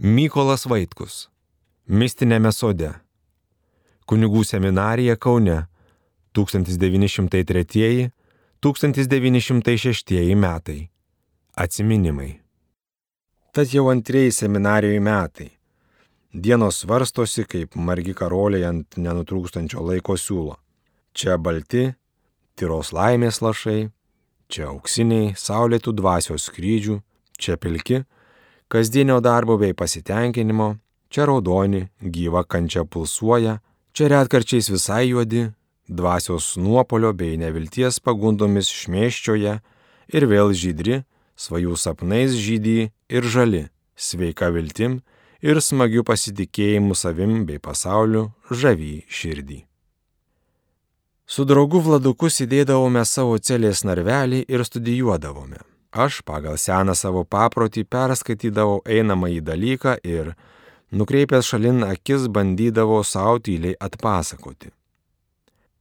Mykolas Vaitkus. Mistinėme sode. Kunigų seminarija Kaune. 1903-1906 metai. Atsiminimai. Tad jau antrieji seminarijoje metai. Dienos svarstosi, kaip margi karoliai ant nenutrūkstančio laiko siūlo. Čia balti, tyros laimės lašai, čia auksiniai, saulėtų dvasios skrydžių, čia pilki, kasdienio darbo bei pasitenkinimo, čia raudoni, gyva kančia pulsuoja, čia retkarčiais visai juodi, dvasios nuopolio bei nevilties pagundomis šmėščioje ir vėl žydri, svajų sapnais žydį ir žali, sveika viltim ir smagiu pasitikėjimu savim bei pasauliu žavy širdį. Su draugu Vladuku sėdėdavome savo celės narvelį ir studijuodavome. Aš pagal seną savo paprotį perskaitydavau einamą į dalyką ir, nukreipęs šalin akis, bandydavau savo tyliai atpasakoti.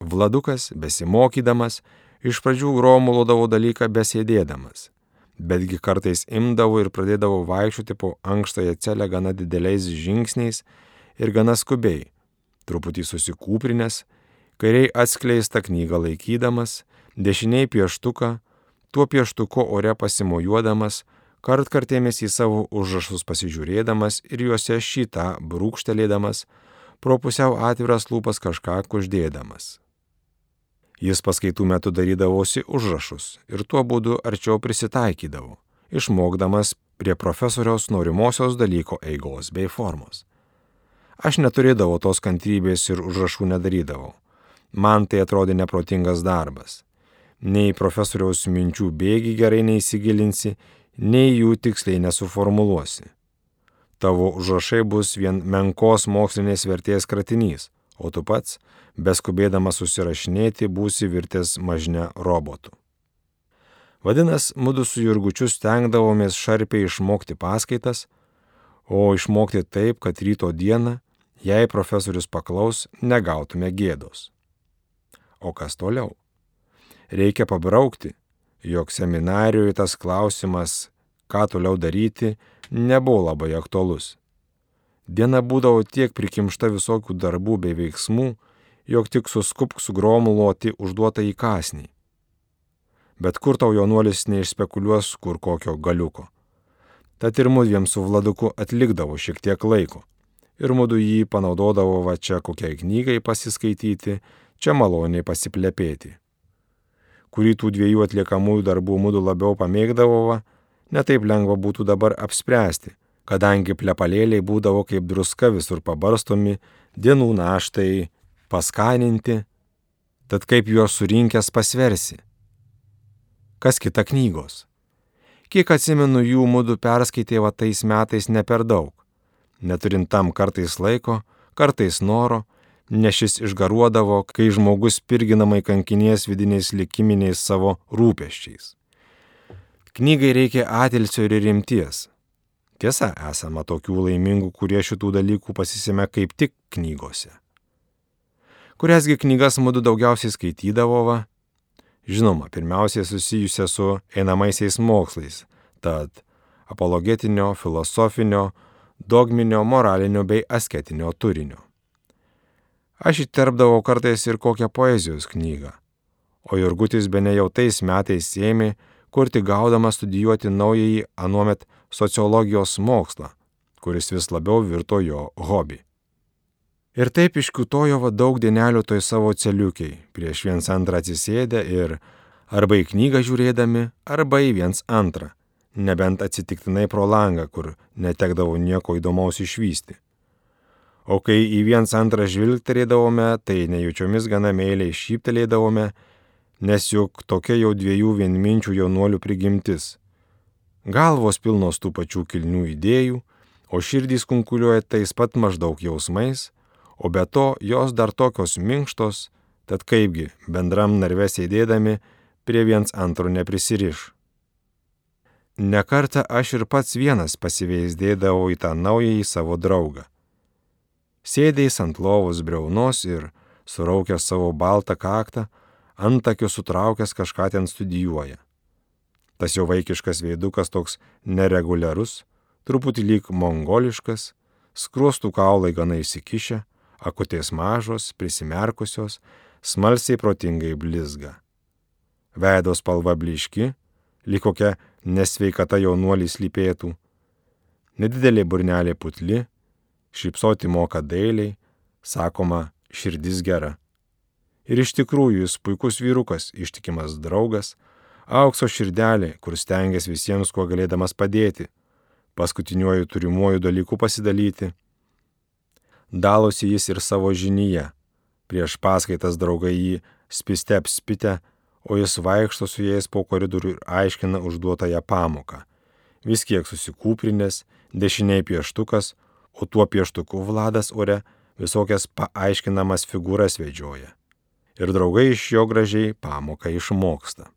Vladukas, besimokydamas, iš pradžių gromulodavo dalyką besėdėdamas betgi kartais imdavau ir pradėdavau vaikščioti po ankštąją celę gana dideliais žingsniais ir gana skubiai, truputį susikūprinės, kairiai atskleistą knygą laikydamas, dešiniai pieštuką, tuo pieštuku ore pasimojuodamas, kartkartėmis į savo užrašus pasižiūrėdamas ir juose šitą brūkštelėdamas, pro pusiau atviras lūpas kažką kuždėdamas. Jis paskaitų metu darydavosi užrašus ir tuo būdu arčiau prisitaikydavo, išmokdamas prie profesoriaus norimosios dalyko eigos bei formos. Aš neturėdavau tos kantrybės ir užrašų nedarydavau. Man tai atrodė neprotingas darbas. Nei profesoriaus minčių bėgi gerai neįsigilinsi, nei jų tiksliai nesuformuluosi. Tavo užrašai bus vien menkos mokslinės vertės kratinys, o tu pats, beskubėdamas susirašinėti, būsi virtęs mažne robotu. Vadinasi, mūdu su Jurgučiu stengdavomės šarpiai išmokti paskaitas, o išmokti taip, kad ryto dieną, jei profesorius paklaus, negautume gėdos. O kas toliau? Reikia pabraukti, jog seminarijoje tas klausimas, ką toliau daryti, nebuvo labai aktualus. Diena būdavo tiek prikimšta visokių darbų bei veiksmų, jog tik suskupk sugromuluoti užduotą į kasnį. Bet kur tau jaunuolis neišspekuliuos kur kokio galiuko. Tad ir mudviem su Vladuku atlikdavo šiek tiek laiko. Ir mudu jį panaudodavo va čia kokiai knygai pasiskaityti, čia maloniai pasiplepėti. Kurį tų dviejų atliekamųjų darbų mudu labiau pamėgdavo, netaip lengva būtų dabar apspręsti, kadangi plepalėliai būdavo kaip druska visur pabarstomi, dienų naštai paskaninti, tad kaip juos surinkęs pasversi. Kas kita knygos? Kiek atsimenu, jų mūdu perskaitė va tais metais ne per daug. Neturint tam kartais laiko, kartais noro, nes šis išgaruodavo, kai žmogus pirginamai kankinies vidiniais likiminiais savo rūpeščiais. Knygai reikia atilsio ir rimties, Tiesa, esama tokių laimingų, kurie šitų dalykų pasisėmė kaip tik knygose. Kuriasgi knygas mūdu daugiausiai skaitydavo, va? Žinoma, pirmiausiai susijusia su einamaisiais mokslais, tad apologetinio, filosofinio, dogminio, moralinio bei asketinio turinio. Aš įterpdavau kartais ir kokią poezijos knygą, o Jurgutis be ne jau tais metais ėmė, kur tik gaudamas studijuoti naująjį anuomet sociologijos mokslą, kuris vis labiau virto jo hobi. Ir taip iškiutojo va daug dienelių toj savo celiukiai, prieš viens antrą atsisėdę ir arba į knygą žiūrėdami, arba į viens antrą, nebent atsitiktinai pro langą, kur netekdavo nieko įdomaus išvysti. O kai į viens antrą žvilgterėdavome, tai nejučiomis gana meiliai šyptelėdavome, nes juk tokia jau dviejų vienminčių jaunuolių prigimtis. Galvos pilnos tų pačių kilnių idėjų, o širdys kunkuliuoja tais pat maždaug jausmais, o be to jos dar tokios minkštos, tad kaipgi bendram narve sėdėdami prie viens antro neprisiriš. Nekartą aš ir pats vienas pasiveisdėdavau į tą naująjį savo draugą. Sėdėjęs ant lovos breunos ir suraukęs savo baltą kaktą, antakiu sutraukęs kažką ten studijuoja. Tas jo vaikiškas veidukas toks nereguliarus, truputį lyg mongoliškas, skruostų kaulai gana įsikišę, akutės mažos, prisimerkusios, smalsiai protingai blizga. Veidos spalva bliški, lyg kokia nesveikata jaunuolis lypėtų. Nedidelė burnelė putli, šypsoti moka dailiai, sakoma, širdis gera. Ir iš tikrųjų jis puikus vyrukas, ištikimas draugas, aukso širdelė, kur stengiasi visiems, kuo galėdamas padėti, paskutiniuoju turimuoju dalyku pasidalyti. Dalosi jis ir savo žinyje. Prieš paskaitas draugai jį spiste apspite, o jis vaikšto su jais po koridorių ir aiškina užduotąją pamoką. Vis kiek susikūprinės, dešiniai pieštukas, o tuo pieštuku Vladas ore visokias paaiškinamas figūras vedžioja. Ir draugai iš jo gražiai pamoką išmoksta.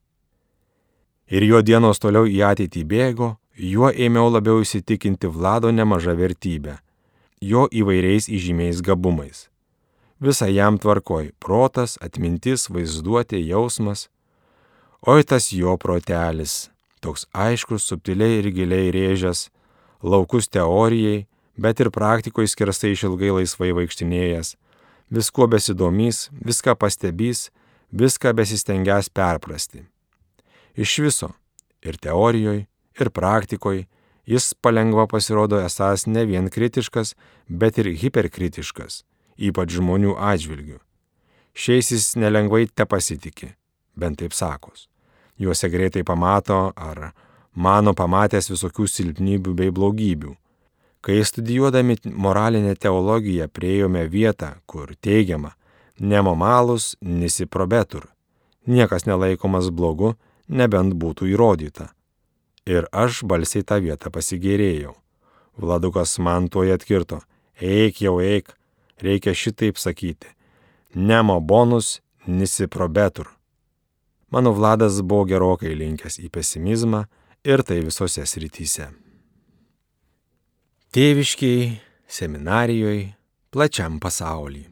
Ir jo dienos toliau į ateitį bėgo, juo ėmiau labiau įsitikinti Vlado nemažą vertybę, jo įvairiais įžymiais gabumais. Visa jam tvarkoj - protas, atmintis, vaizduotė, jausmas. Oi tas jo protelis, toks aiškus, subtiliai ir giliai rėžęs, laukus teorijai, bet ir praktikoje skersai išilgai laisvai vaikštinėjęs, viskuo besidomys, viską pastebys, viską besistengęs perprasti. Iš viso - ir teorijoje, ir praktikoje jis palengva pasirodo esas ne vien kritiškas, bet ir hiperkritiškas, ypač žmonių atžvilgių. Šiais jis nelengvai te pasitikė, bent taip sakos. Juose greitai pamato ar mano pamatęs visokių silpnybių bei blogybių. Kai studijuodami moralinę teologiją prieėjome vietą, kur teigiama, nemomalus nisi probetur, niekas nelaikomas blogu, nebent būtų įrodyta. Ir aš balsiai tą vietą pasigėrėjau. Vladukas man tuoj atkirto, eik jau eik, reikia šitaip sakyti. Nemo bonus nisi probetur. Mano Vladas buvo gerokai linkęs į pesimizmą ir tai visose srityse. Tėviškiai, seminarijoje, plačiam pasaulyje.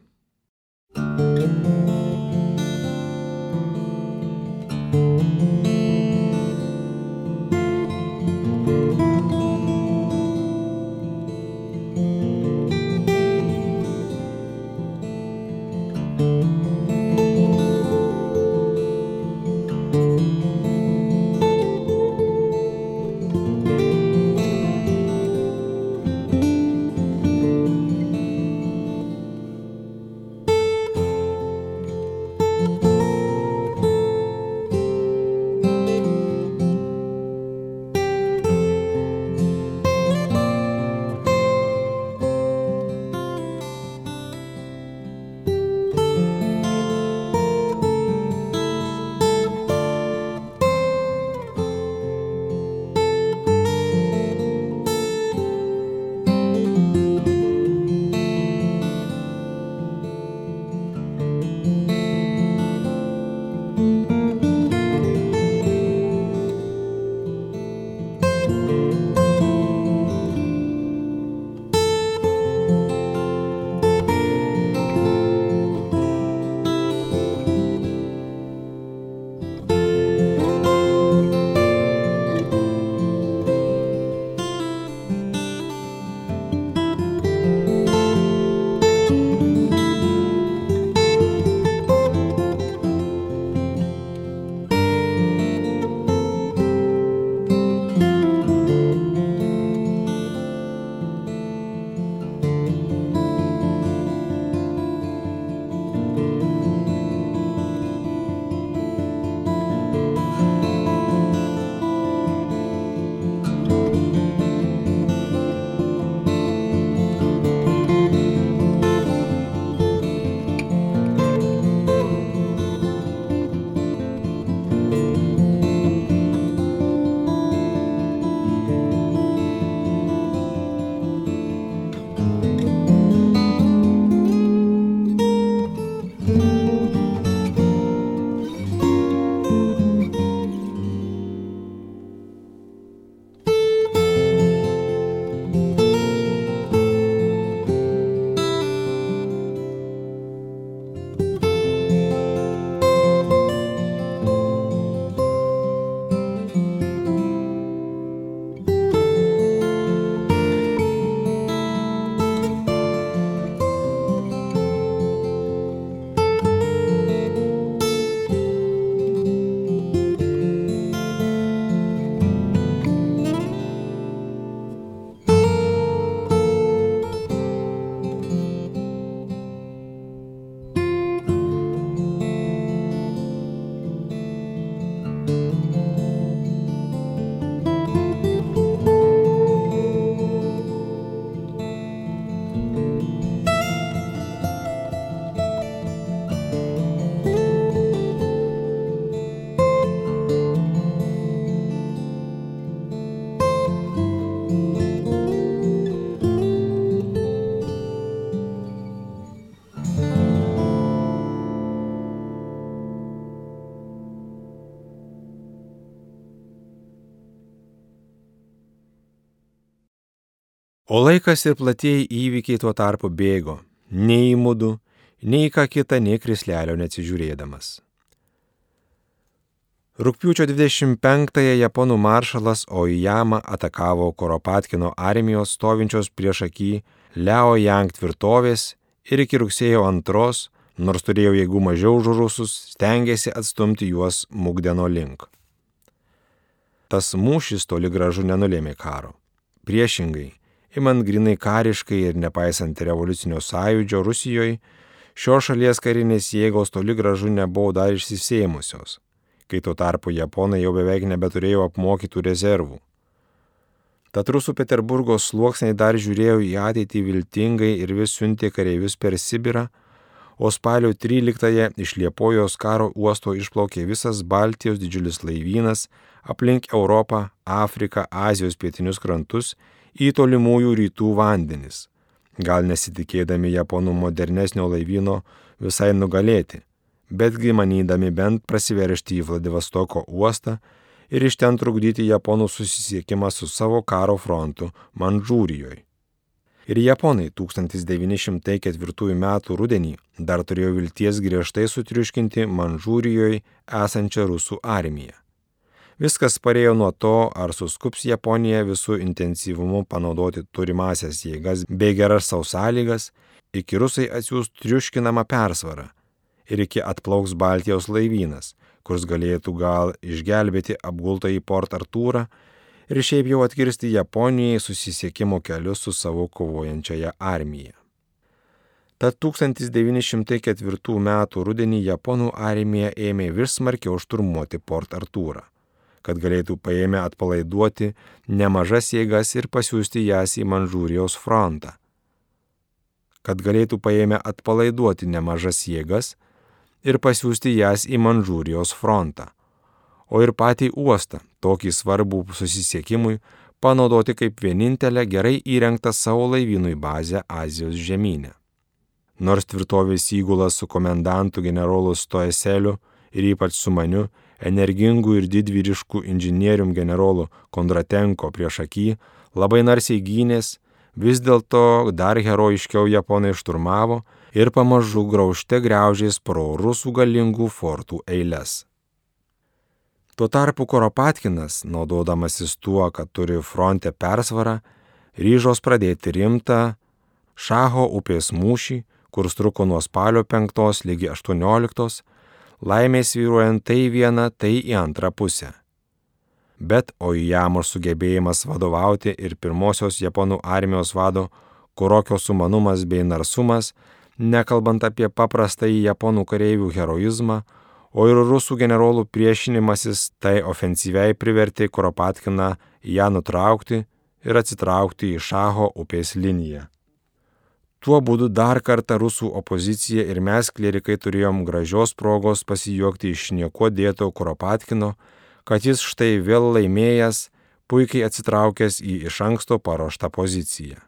O laikas ir platieji įvykiai tuo tarpu bėgo, nei į mūdų, nei į ką kitą, nei krislelio neatsižiūrėdamas. Rūpiučio 25-ąją japonų maršalas Oijama atakavo Koropatkino armijos stovinčios prieš akį Leo Yang tvirtovės ir iki rugsėjo 2, nors turėjo jėgų mažiau už rusus, stengiasi atstumti juos Mugdeno link. Tas mūšis toli gražu nenulėmė karo. Priešingai, imant grinai kariškai ir nepaisant revoliucinio sąjūdžio Rusijoje, šios šalies karinės jėgos toli gražu nebuvo dar išsisėmusios, kai tuo tarpu japonai jau beveik nebeturėjo apmokytų rezervų. Tad rusų Peterburgo sluoksniai dar žiūrėjo į ateitį viltingai ir vis siuntė kareivius per Sibirą, o spalio 13-ąją iš Liepojos karo uosto išplaukė visas Baltijos didžiulis laivynas aplink Europą, Afriką, Azijos pietinius krantus į tolimųjų rytų vandenis, gal nesitikėdami japonų modernesnio laivyno visai nugalėti, betgi manydami bent prasiveršti į Vladivostoko uostą ir iš ten trukdyti japonų susisiekimą su savo karo frontu Mandžūrijoje. Ir japonai 1904 m. rudenį dar turėjo vilties griežtai sutriuškinti Mandžūrijoje esančią rusų armiją. Viskas parėjo nuo to, ar suskups Japonija visų intensyvumu panaudoti turimasias jėgas bei geras sausąlygas, iki rusai atsiūs triuškinamą persvarą ir iki atplauks Baltijos laivynas, kurs galėtų gal išgelbėti apgultą į Port Artūrą ir šiaip jau atkirsti Japonijai susisiekimo kelius su savo kovojančiaja armija. Tad 1904 m. rudenį Japonų armija ėmė vis smarkiau šturmuoti Port Artūrą, kad galėtų paėmę atpalaiduoti nemažas jėgas ir pasiūsti jas į Manžūrijos frontą. Kad galėtų paėmę atpalaiduoti nemažas jėgas ir pasiūsti jas į Manžūrijos frontą, o ir patį uostą, tokį svarbų susisiekimui, panaudoti kaip vienintelę gerai įrengtą savo laivynui bazę Azijos žemynę. Nors tvirtovės įgulas su komendantu generolu Stoeseliu ir ypač su maniu, energingų ir didvyriškų inžinierium generolu Kondratenko prieš akį, labai narsiai gynės, vis dėlto dar herojiškiau japonai šturmavo ir pamažu graužte greužės pro rusų galingų fortų eiles. Tuo tarpu Koropatkinas, naudodamasis tuo, kad turi fronte persvarą, ryžos pradėti rimtą Šaho upės mūšį, kur truko nuo spalio 5 lygi 18, laimės vyruojant tai vieną, tai į antrą pusę. Bet Oijamos sugebėjimas vadovauti ir pirmosios japonų armijos vado Kurokio sumanumas bei narsumas, nekalbant apie paprastąjį japonų kareivių heroizmą, o ir rusų generolų priešinimasis tai ofensyviai privertė Kuropatkiną ją nutraukti ir atsitraukti į Šaho upės liniją. Tuo būdu dar kartą rusų opozicija ir mes klerikai turėjom gražios progos pasijuokti iš nieko dėto Kuropatkino, kad jis štai vėl laimėjęs, puikiai atsitraukęs į iš anksto paruoštą poziciją.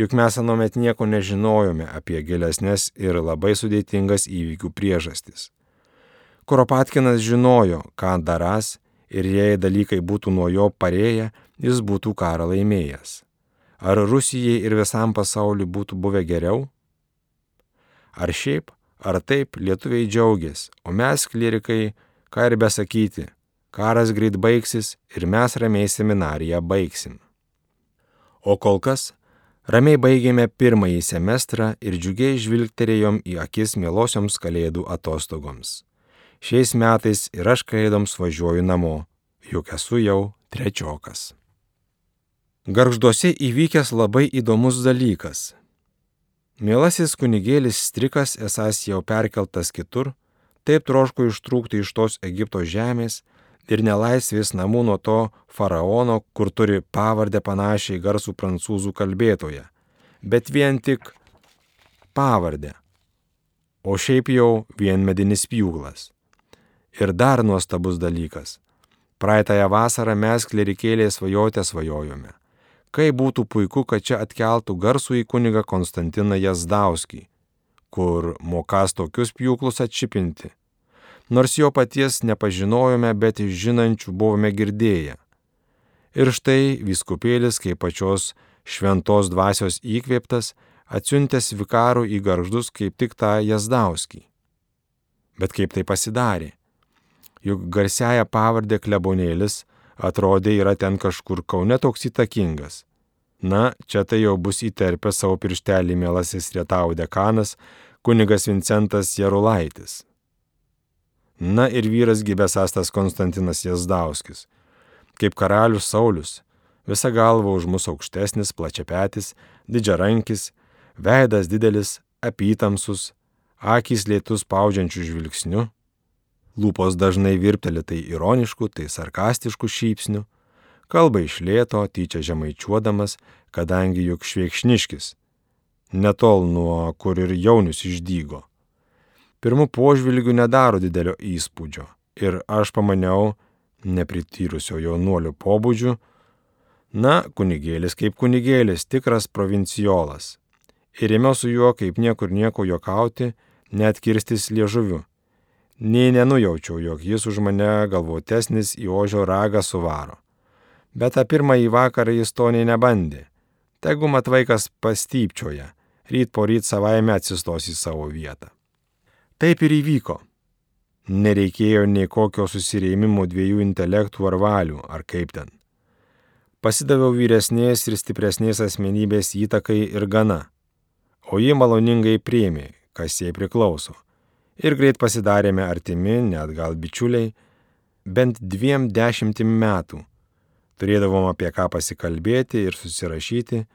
Juk mes anomet nieko nežinojome apie gilesnės ir labai sudėtingas įvykių priežastis. Kuropatkinas žinojo, ką daras ir jei dalykai būtų nuo jo parėję, jis būtų karą laimėjęs. Ar Rusijai ir visam pasauliu būtų buvę geriau? Ar šiaip, ar taip lietuviai džiaugiasi, o mes, klerikai, ką ir besakyti, karas greit baigsis ir mes ramiai seminariją baigsim. O kol kas ramiai baigėme pirmąjį semestrą ir džiugiai žvilgterėjom į akis mielosioms kalėdų atostogoms. Šiais metais ir aš kalėdoms važiuoju namo, juk esu jau trečiokas. Garžduose įvykęs labai įdomus dalykas. Mielasis kunigėlis Strikas, esas jau perkeltas kitur, taip troško ištrūkti iš tos Egipto žemės ir nelaisvės namų nuo to faraono, kur turi pavardę panašiai garsų prancūzų kalbėtoją, bet vien tik pavardę, o šiaip jau vien medinis pjūglas. Ir dar nuostabus dalykas. Praeitąją vasarą mes klerikėlės svajotę svajojome Kaip būtų puiku, kad čia atkeltų garsų į kunigą Konstantiną Jazdauskį, kur mokas tokius pjūklus atšipinti. Nors jo paties nepažinojome, bet iš žinančių buvome girdėję. Ir štai viskupėlis kaip pačios šventos dvasios įkvėptas, atsiuntęs vikarų į garždus kaip tik tą Jasdauskį. Bet kaip tai pasidarė? Juk garsiaja pavardė klebonėlis atrodė yra ten kažkur kaune toks įtakingas. Na, čia tai jau bus įterpę savo pirštelį mielasis rietau dekanas, kunigas Vincentas Jarulaitis. Na ir vyras gybės astas Konstantinas Jasdauskis. Kaip karalius Saulis, visa galva už mus aukštesnis, plačiapetis, didžiarankis, veidas didelis, apytamsus, akys lėtus spaudžiančių žvilgsnių, lūpos dažnai virpteli tai ironišku, tai sarkastišku šypsniu, kalba iš lėto, tyčia žemaičiuodamas, kadangi juk šviekšniškis, netol nuo kur ir jaunius išdygo. Pirmų požvilgių nedaro didelio įspūdžio ir aš pamaniau, neprityrusio jaunuolio pobūdžių, na, kunigėlis kaip kunigėlis, tikras provinciolas. Ir ėmiau su juo kaip niekur nieko juokauti, net kirstis liežuviu. Nei nenujaučiau, jog jis už mane galvotesnis į ožio ragą suvaro. Bet tą pirmąjį vakarą jis to nei nebandė. Tegu mat vaikas pastypčioja, ryt po ryt savaime atsistos į savo vietą. Taip ir įvyko. Nereikėjo nei kokio susirėmimo dviejų intelektų ar valių, ar kaip ten. Pasidaviau vyresnės ir stipresnės asmenybės įtakai ir gana, o ji maloningai priėmė, kas jai priklauso. Ir greit pasidarėme artimi, net gal bičiuliai, bent dviem dešimtim metų. Turėdavom apie ką pasikalbėti ir susirašyti,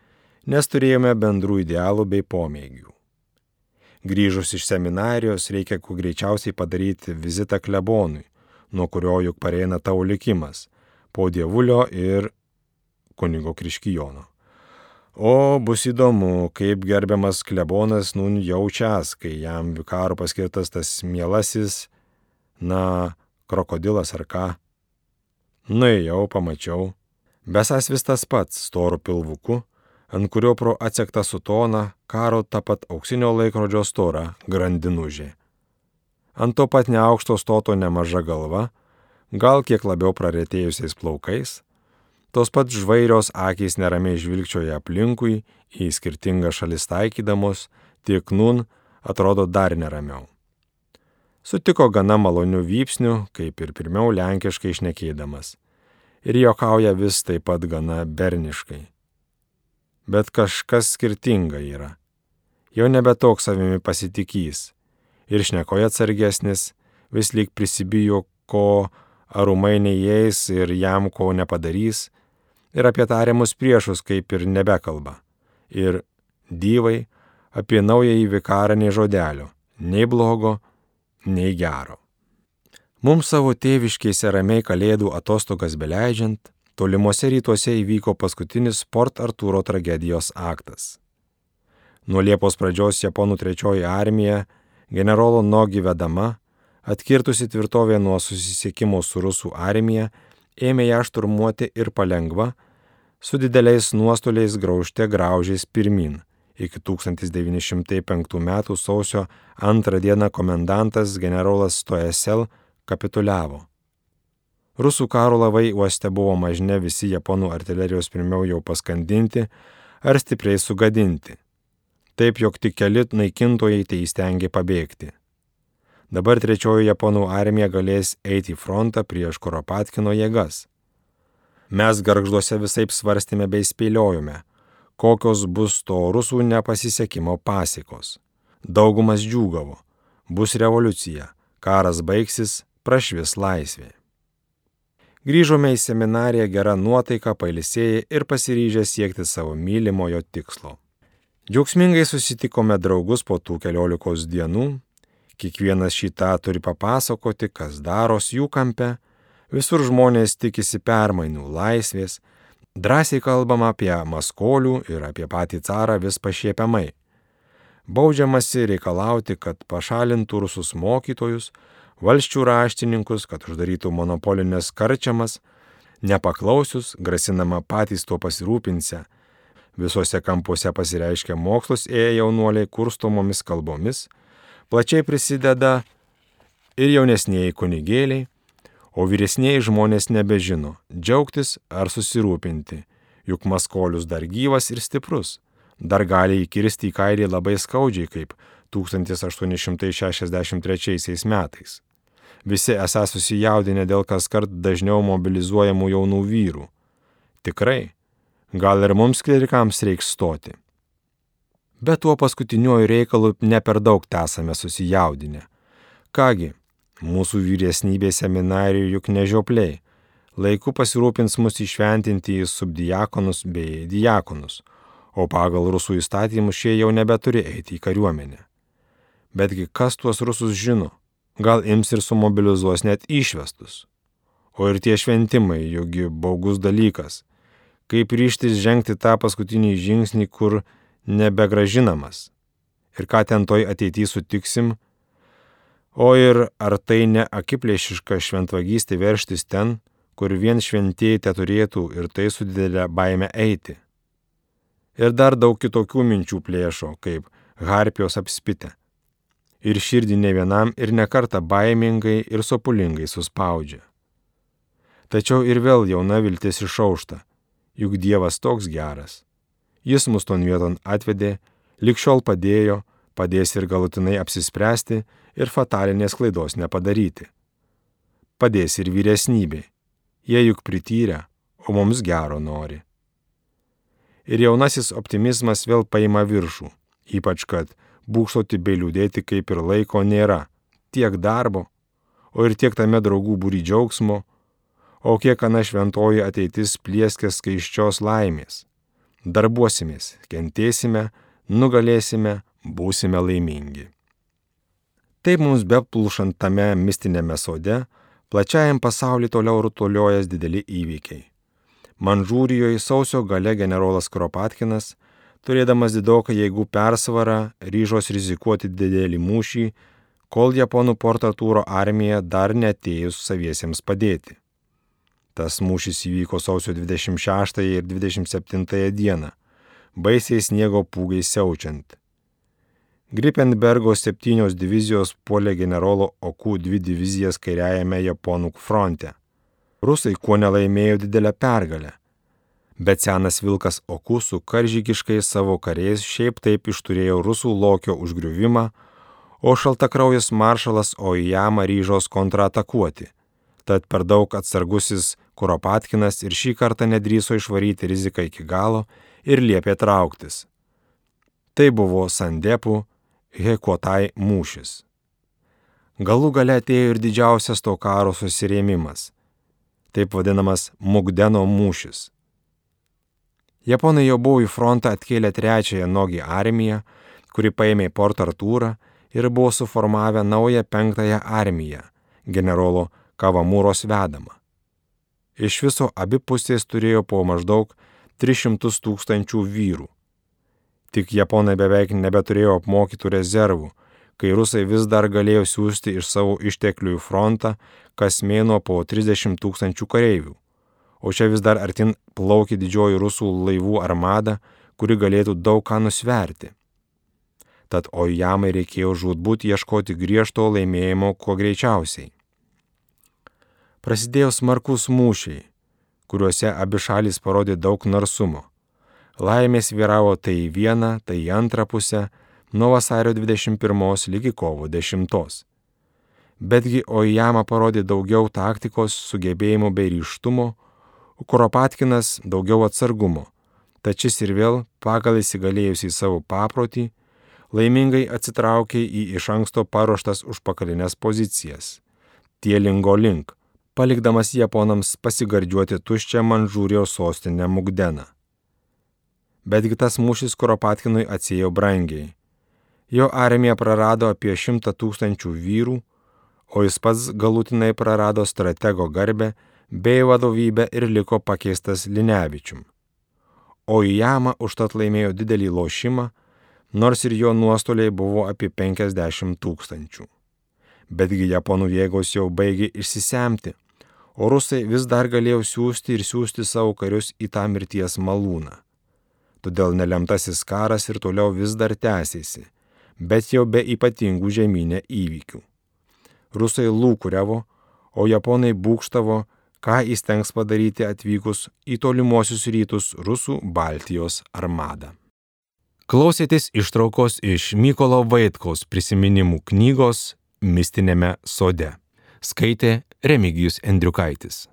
nes turėjome bendrų idealų bei pomėgių. Grįžus iš seminarijos reikia kuo greičiausiai padaryti vizitą klebonui, nuo kurio juk pareina tavo likimas - po dievulio ir kunigo kriškijono. O bus įdomu, kaip gerbiamas klebonas nun jaučias, kai jam vikaro paskirtas tas mielasis, na, krokodilas ar ką. Nuėjau, pamačiau. Besas vis tas pats, storu pilvuku, ant kurio pro atsektą sutoną karo tą pat auksinio laikrodžio storą grandinužė. Ant to pat neaukšto stoto nemaža galva, gal kiek labiau praretėjusiais plaukais, tos pat žvairios akys neramiai žvilgčioja aplinkui, į skirtingas šalis taikydamos, tik nun atrodo dar neramiau. Sutiko gana malonių vypsnių, kaip ir pirmiau lenkiškai išnekėdamas. Ir jokauja vis taip pat gana berniškai bet kažkas skirtinga yra. Jau nebe toks savimi pasitikys. Ir šnekoje atsargesnis, vis lyg prisibijo, ko arumai neįeis ir jam ko nepadarys. Ir apie tariamus priešus kaip ir nebekalba. Ir dyvai apie naująjį vikarą nei žodelio, nei blogo, nei gero. Mums savo tėviškėse ramiai kalėdų atostogas beleidžiant, Tolimuose rytuose įvyko paskutinis Port Artūro tragedijos aktas. Nuo Liepos pradžios Japonų trečioji armija, generolo Nogi vedama, atkirtusi tvirtovę nuo susisiekimo su rusų armija, ėmė ją šturmuoti ir palengva, su dideliais nuostoliais graužte graužiais pirmin. Iki 1905 m. sausio antrą dieną komendantas generolas Stoesel kapituliavo. Rusų karo laivai uoste buvo mažne visi japonų artilerijos pirmiau jau paskandinti ar stipriai sugadinti. Taip, jog tik keli naikintojai tai įstengė pabėgti. Dabar trečioji japonų armija galės eiti į frontą prieš Koropatkino jėgas. Mes garžduose visai svarstėme bei spėliojome, kokios bus to rusų nepasisekimo pasikos. Daugumas džiūgavo, bus revoliucija, karas baigsis, prašvis laisvė. Grįžome į seminariją gerą nuotaiką, pailisėję ir pasiryžę siekti savo mylimojo tikslo. Džiaugsmingai susitikome draugus po tų keliolikos dienų, kiekvienas šitą turi papasakoti, kas daros jų kampe, visur žmonės tikisi permainų, laisvės, drąsiai kalbama apie maskolių ir apie patį carą vis pašiepiamai. Baudžiamasi reikalauti, kad pašalintų rusus mokytojus, valščių raštininkus, kad uždarytų monopolinės karčiamas, nepaklausius, grasinama patys tuo pasirūpinsia. Visuose kampuose pasireiškia mokslus ėję jaunuoliai kurstomomis kalbomis, plačiai prisideda ir jaunesnėjai kunigėliai, o vyresnėjai žmonės nebežino, džiaugtis ar susirūpinti, juk Maskolius dar gyvas ir stiprus, dar gali įkirsti į kairį labai skaudžiai kaip 1863 metais. Visi esą susijaudinę dėl kas kart dažniau mobilizuojamų jaunų vyrų. Tikrai, gal ir mums klerikams reiks stoti. Bet tuo paskutiniuoju reikalu ne per daug tesame susijaudinę. Kągi, mūsų vyresnybė seminarijų juk nežiopliai. Laiku pasirūpins mus išventinti į subdiakonus bei diakonus, o pagal rusų įstatymus šie jau nebeturi eiti į kariuomenę. Betgi kas tuos rusus žino, gal ims ir sumobilizuos net išvestus. O ir tie šventimai, jogi baugus dalykas. Kaip ryštis žengti tą paskutinį žingsnį, kur nebegražinamas. Ir ką ten toj ateityje sutiksim, O ir ar tai ne akiplėšiška šventvagystė verštis ten, kur vien šventieji te turėtų ir tai su didelė baime eiti. Ir dar daug kitokių minčių plėšo, kaip harpijos apspitę. Ir širdį ne vienam ir nekarta baimingai ir sopulingai suspaudžia. Tačiau ir vėl jauna viltis išaušta, juk Dievas toks geras. Jis mus ton vieton atvedė, likščiol padėjo, padės ir galutinai apsispręsti ir fatalinės klaidos nepadaryti. Padės ir vyresnybė, jie juk prityrę, o mums gero nori. Ir jaunasis optimizmas vėl paima viršų, ypač kad būksoti bei liūdėti kaip ir laiko nėra, tiek darbo, o ir tiek tame draugų būry džiaugsmo, o kiek ana šventoji ateitis plieskės skaiščios laimės. Darbuosimės, kentėsime, nugalėsime, būsime laimingi. Taip mums beplušant tame mistinėme sode, plačiajam pasauliu toliau rutuliojas dideli įvykiai. Manžūrijoje sausio gale generolas Kropatkinas, turėdamas didoką jėgų persvarą, ryžos rizikuoti didelį mūšį, kol japonų portatūro armija dar netėjus saviesiems padėti. Tas mūšis įvyko sausio 26 ir 27 dieną, baisiai sniego pūgai siaučiant. Gripenbergo septynios divizijos puolė generolo Okų dvi divizijas kairiajame Japonų fronte. Rusai kuo nelaimėjo didelę pergalę. Bet senas vilkas Okų su karžygiškai savo kariais šiaip taip išturėjo rusų lokio užgriuvimą, o šaltakraujas maršalas Oijama ryžos kontratakuoti. Tad per daug atsargusis Kuropatkinas ir šį kartą nedryso išvaryti riziką iki galo ir liepė trauktis. Tai buvo Sandepų Hekuotai mūšis. Galų gale atėjo ir didžiausias to karo susirėmimas, taip vadinamas Mugdeno mūšis. Japonai jau buvo į frontą atkėlę trečiąją Nogi armiją, kuri paėmė Port Artūrą ir buvo suformavę naują penktąją armiją, generolo Kavamūros vedamą. Iš viso abi pusės turėjo po maždaug 300 tūkstančių vyrų. Tik japonai beveik nebeturėjo apmokytų rezervų, kai rusai vis dar galėjo siūsti iš savo išteklių į frontą kas mėno po 30 tūkstančių kareivių. O čia vis dar artin plaukė didžioji rusų laivų armada, kuri galėtų daug ką nusverti. Tad Ojamai reikėjo žudbūt ieškoti griežto laimėjimo kuo greičiausiai. Prasidėjo smarkus mūšiai, kuriuose abi šalis parodė daug narsumo. Laimės vyravo tai į vieną, tai į antrą pusę nuo vasario 21 lygi kovo 10. Betgi Ojama parodė daugiau taktikos, sugebėjimų bei ryštumo, Kuropatkinas daugiau atsargumo, tačis ir vėl, pagal įsigalėjusį savo paprotį, laimingai atsitraukė į iš anksto paruoštas užpakalinės pozicijas. Tie lingo link, palikdamas japonams pasigardžiuoti tuščią Manžūrijos sostinę Mugdeną. Betgi tas mūšis Kuropatkinui atsėjo brangiai. Jo armija prarado apie šimtą tūkstančių vyrų, o jis pats galutinai prarado stratego garbę bei vadovybę ir liko pakeistas Linevičium. O Ijama užtat laimėjo didelį lošimą, nors ir jo nuostoliai buvo apie 50 tūkstančių. Betgi japonų jėgos jau baigė išsisemti, o rusai vis dar galėjo siūsti ir siūsti savo karius į tą mirties malūną. Todėl nelemtasis karas ir toliau vis dar tęsėsi, bet jau be ypatingų žemynė įvykių. Rusai lūkuriavo, o japonai būkštavo, ką įstengs padaryti atvykus į tolimuosius rytus rusų Baltijos armadą. Klausėtės ištraukos iš Mykolo Vaitkaus prisiminimų knygos Mistinėme sode. Skaitė Remigijus Endriukaitis.